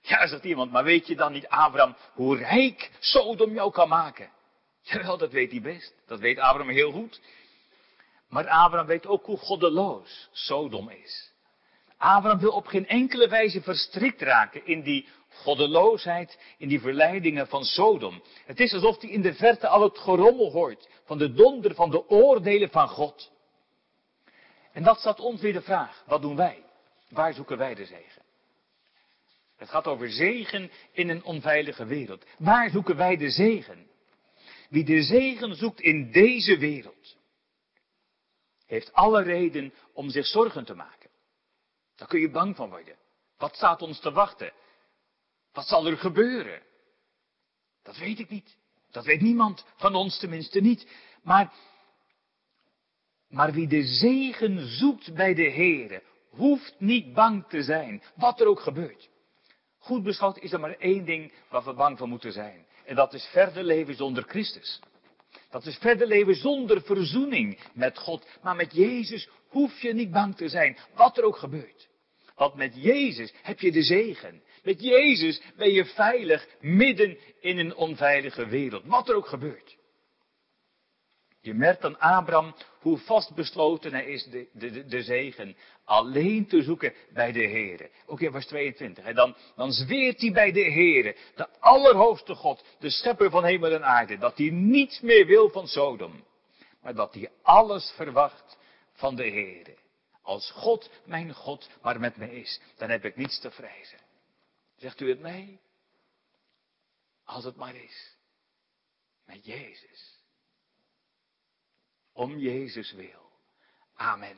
Ja, zegt iemand, maar weet je dan niet, Abraham, hoe rijk Sodom jou kan maken? Jawel, dat weet hij best. Dat weet Abraham heel goed. Maar Abraham weet ook hoe goddeloos Sodom is. Abraham wil op geen enkele wijze verstrikt raken in die goddeloosheid, in die verleidingen van Sodom. Het is alsof hij in de verte al het gerommel hoort van de donder van de oordelen van God. En dat staat ons weer de vraag, wat doen wij? Waar zoeken wij de zegen? Het gaat over zegen in een onveilige wereld. Waar zoeken wij de zegen? Wie de zegen zoekt in deze wereld, heeft alle reden om zich zorgen te maken. Daar kun je bang van worden. Wat staat ons te wachten? Wat zal er gebeuren? Dat weet ik niet. Dat weet niemand, van ons tenminste niet. Maar, maar wie de zegen zoekt bij de Heere, hoeft niet bang te zijn, wat er ook gebeurt. Goed beschouwd is er maar één ding waar we bang voor moeten zijn. En dat is verder leven zonder Christus. Dat is verder leven zonder verzoening met God. Maar met Jezus hoef je niet bang te zijn, wat er ook gebeurt. Want met Jezus heb je de zegen. Met Jezus ben je veilig midden in een onveilige wereld, wat er ook gebeurt. Je merkt aan Abraham hoe vastbesloten hij is de, de, de, zegen alleen te zoeken bij de Heere. Ook in vers 22. En dan, dan zweert hij bij de Heere, de allerhoogste God, de schepper van hemel en aarde, dat hij niets meer wil van Sodom. Maar dat hij alles verwacht van de Heere. Als God, mijn God, maar met me is, dan heb ik niets te vrezen. Zegt u het mee? Als het maar is. Met Jezus. Om Jezus wil. Amen.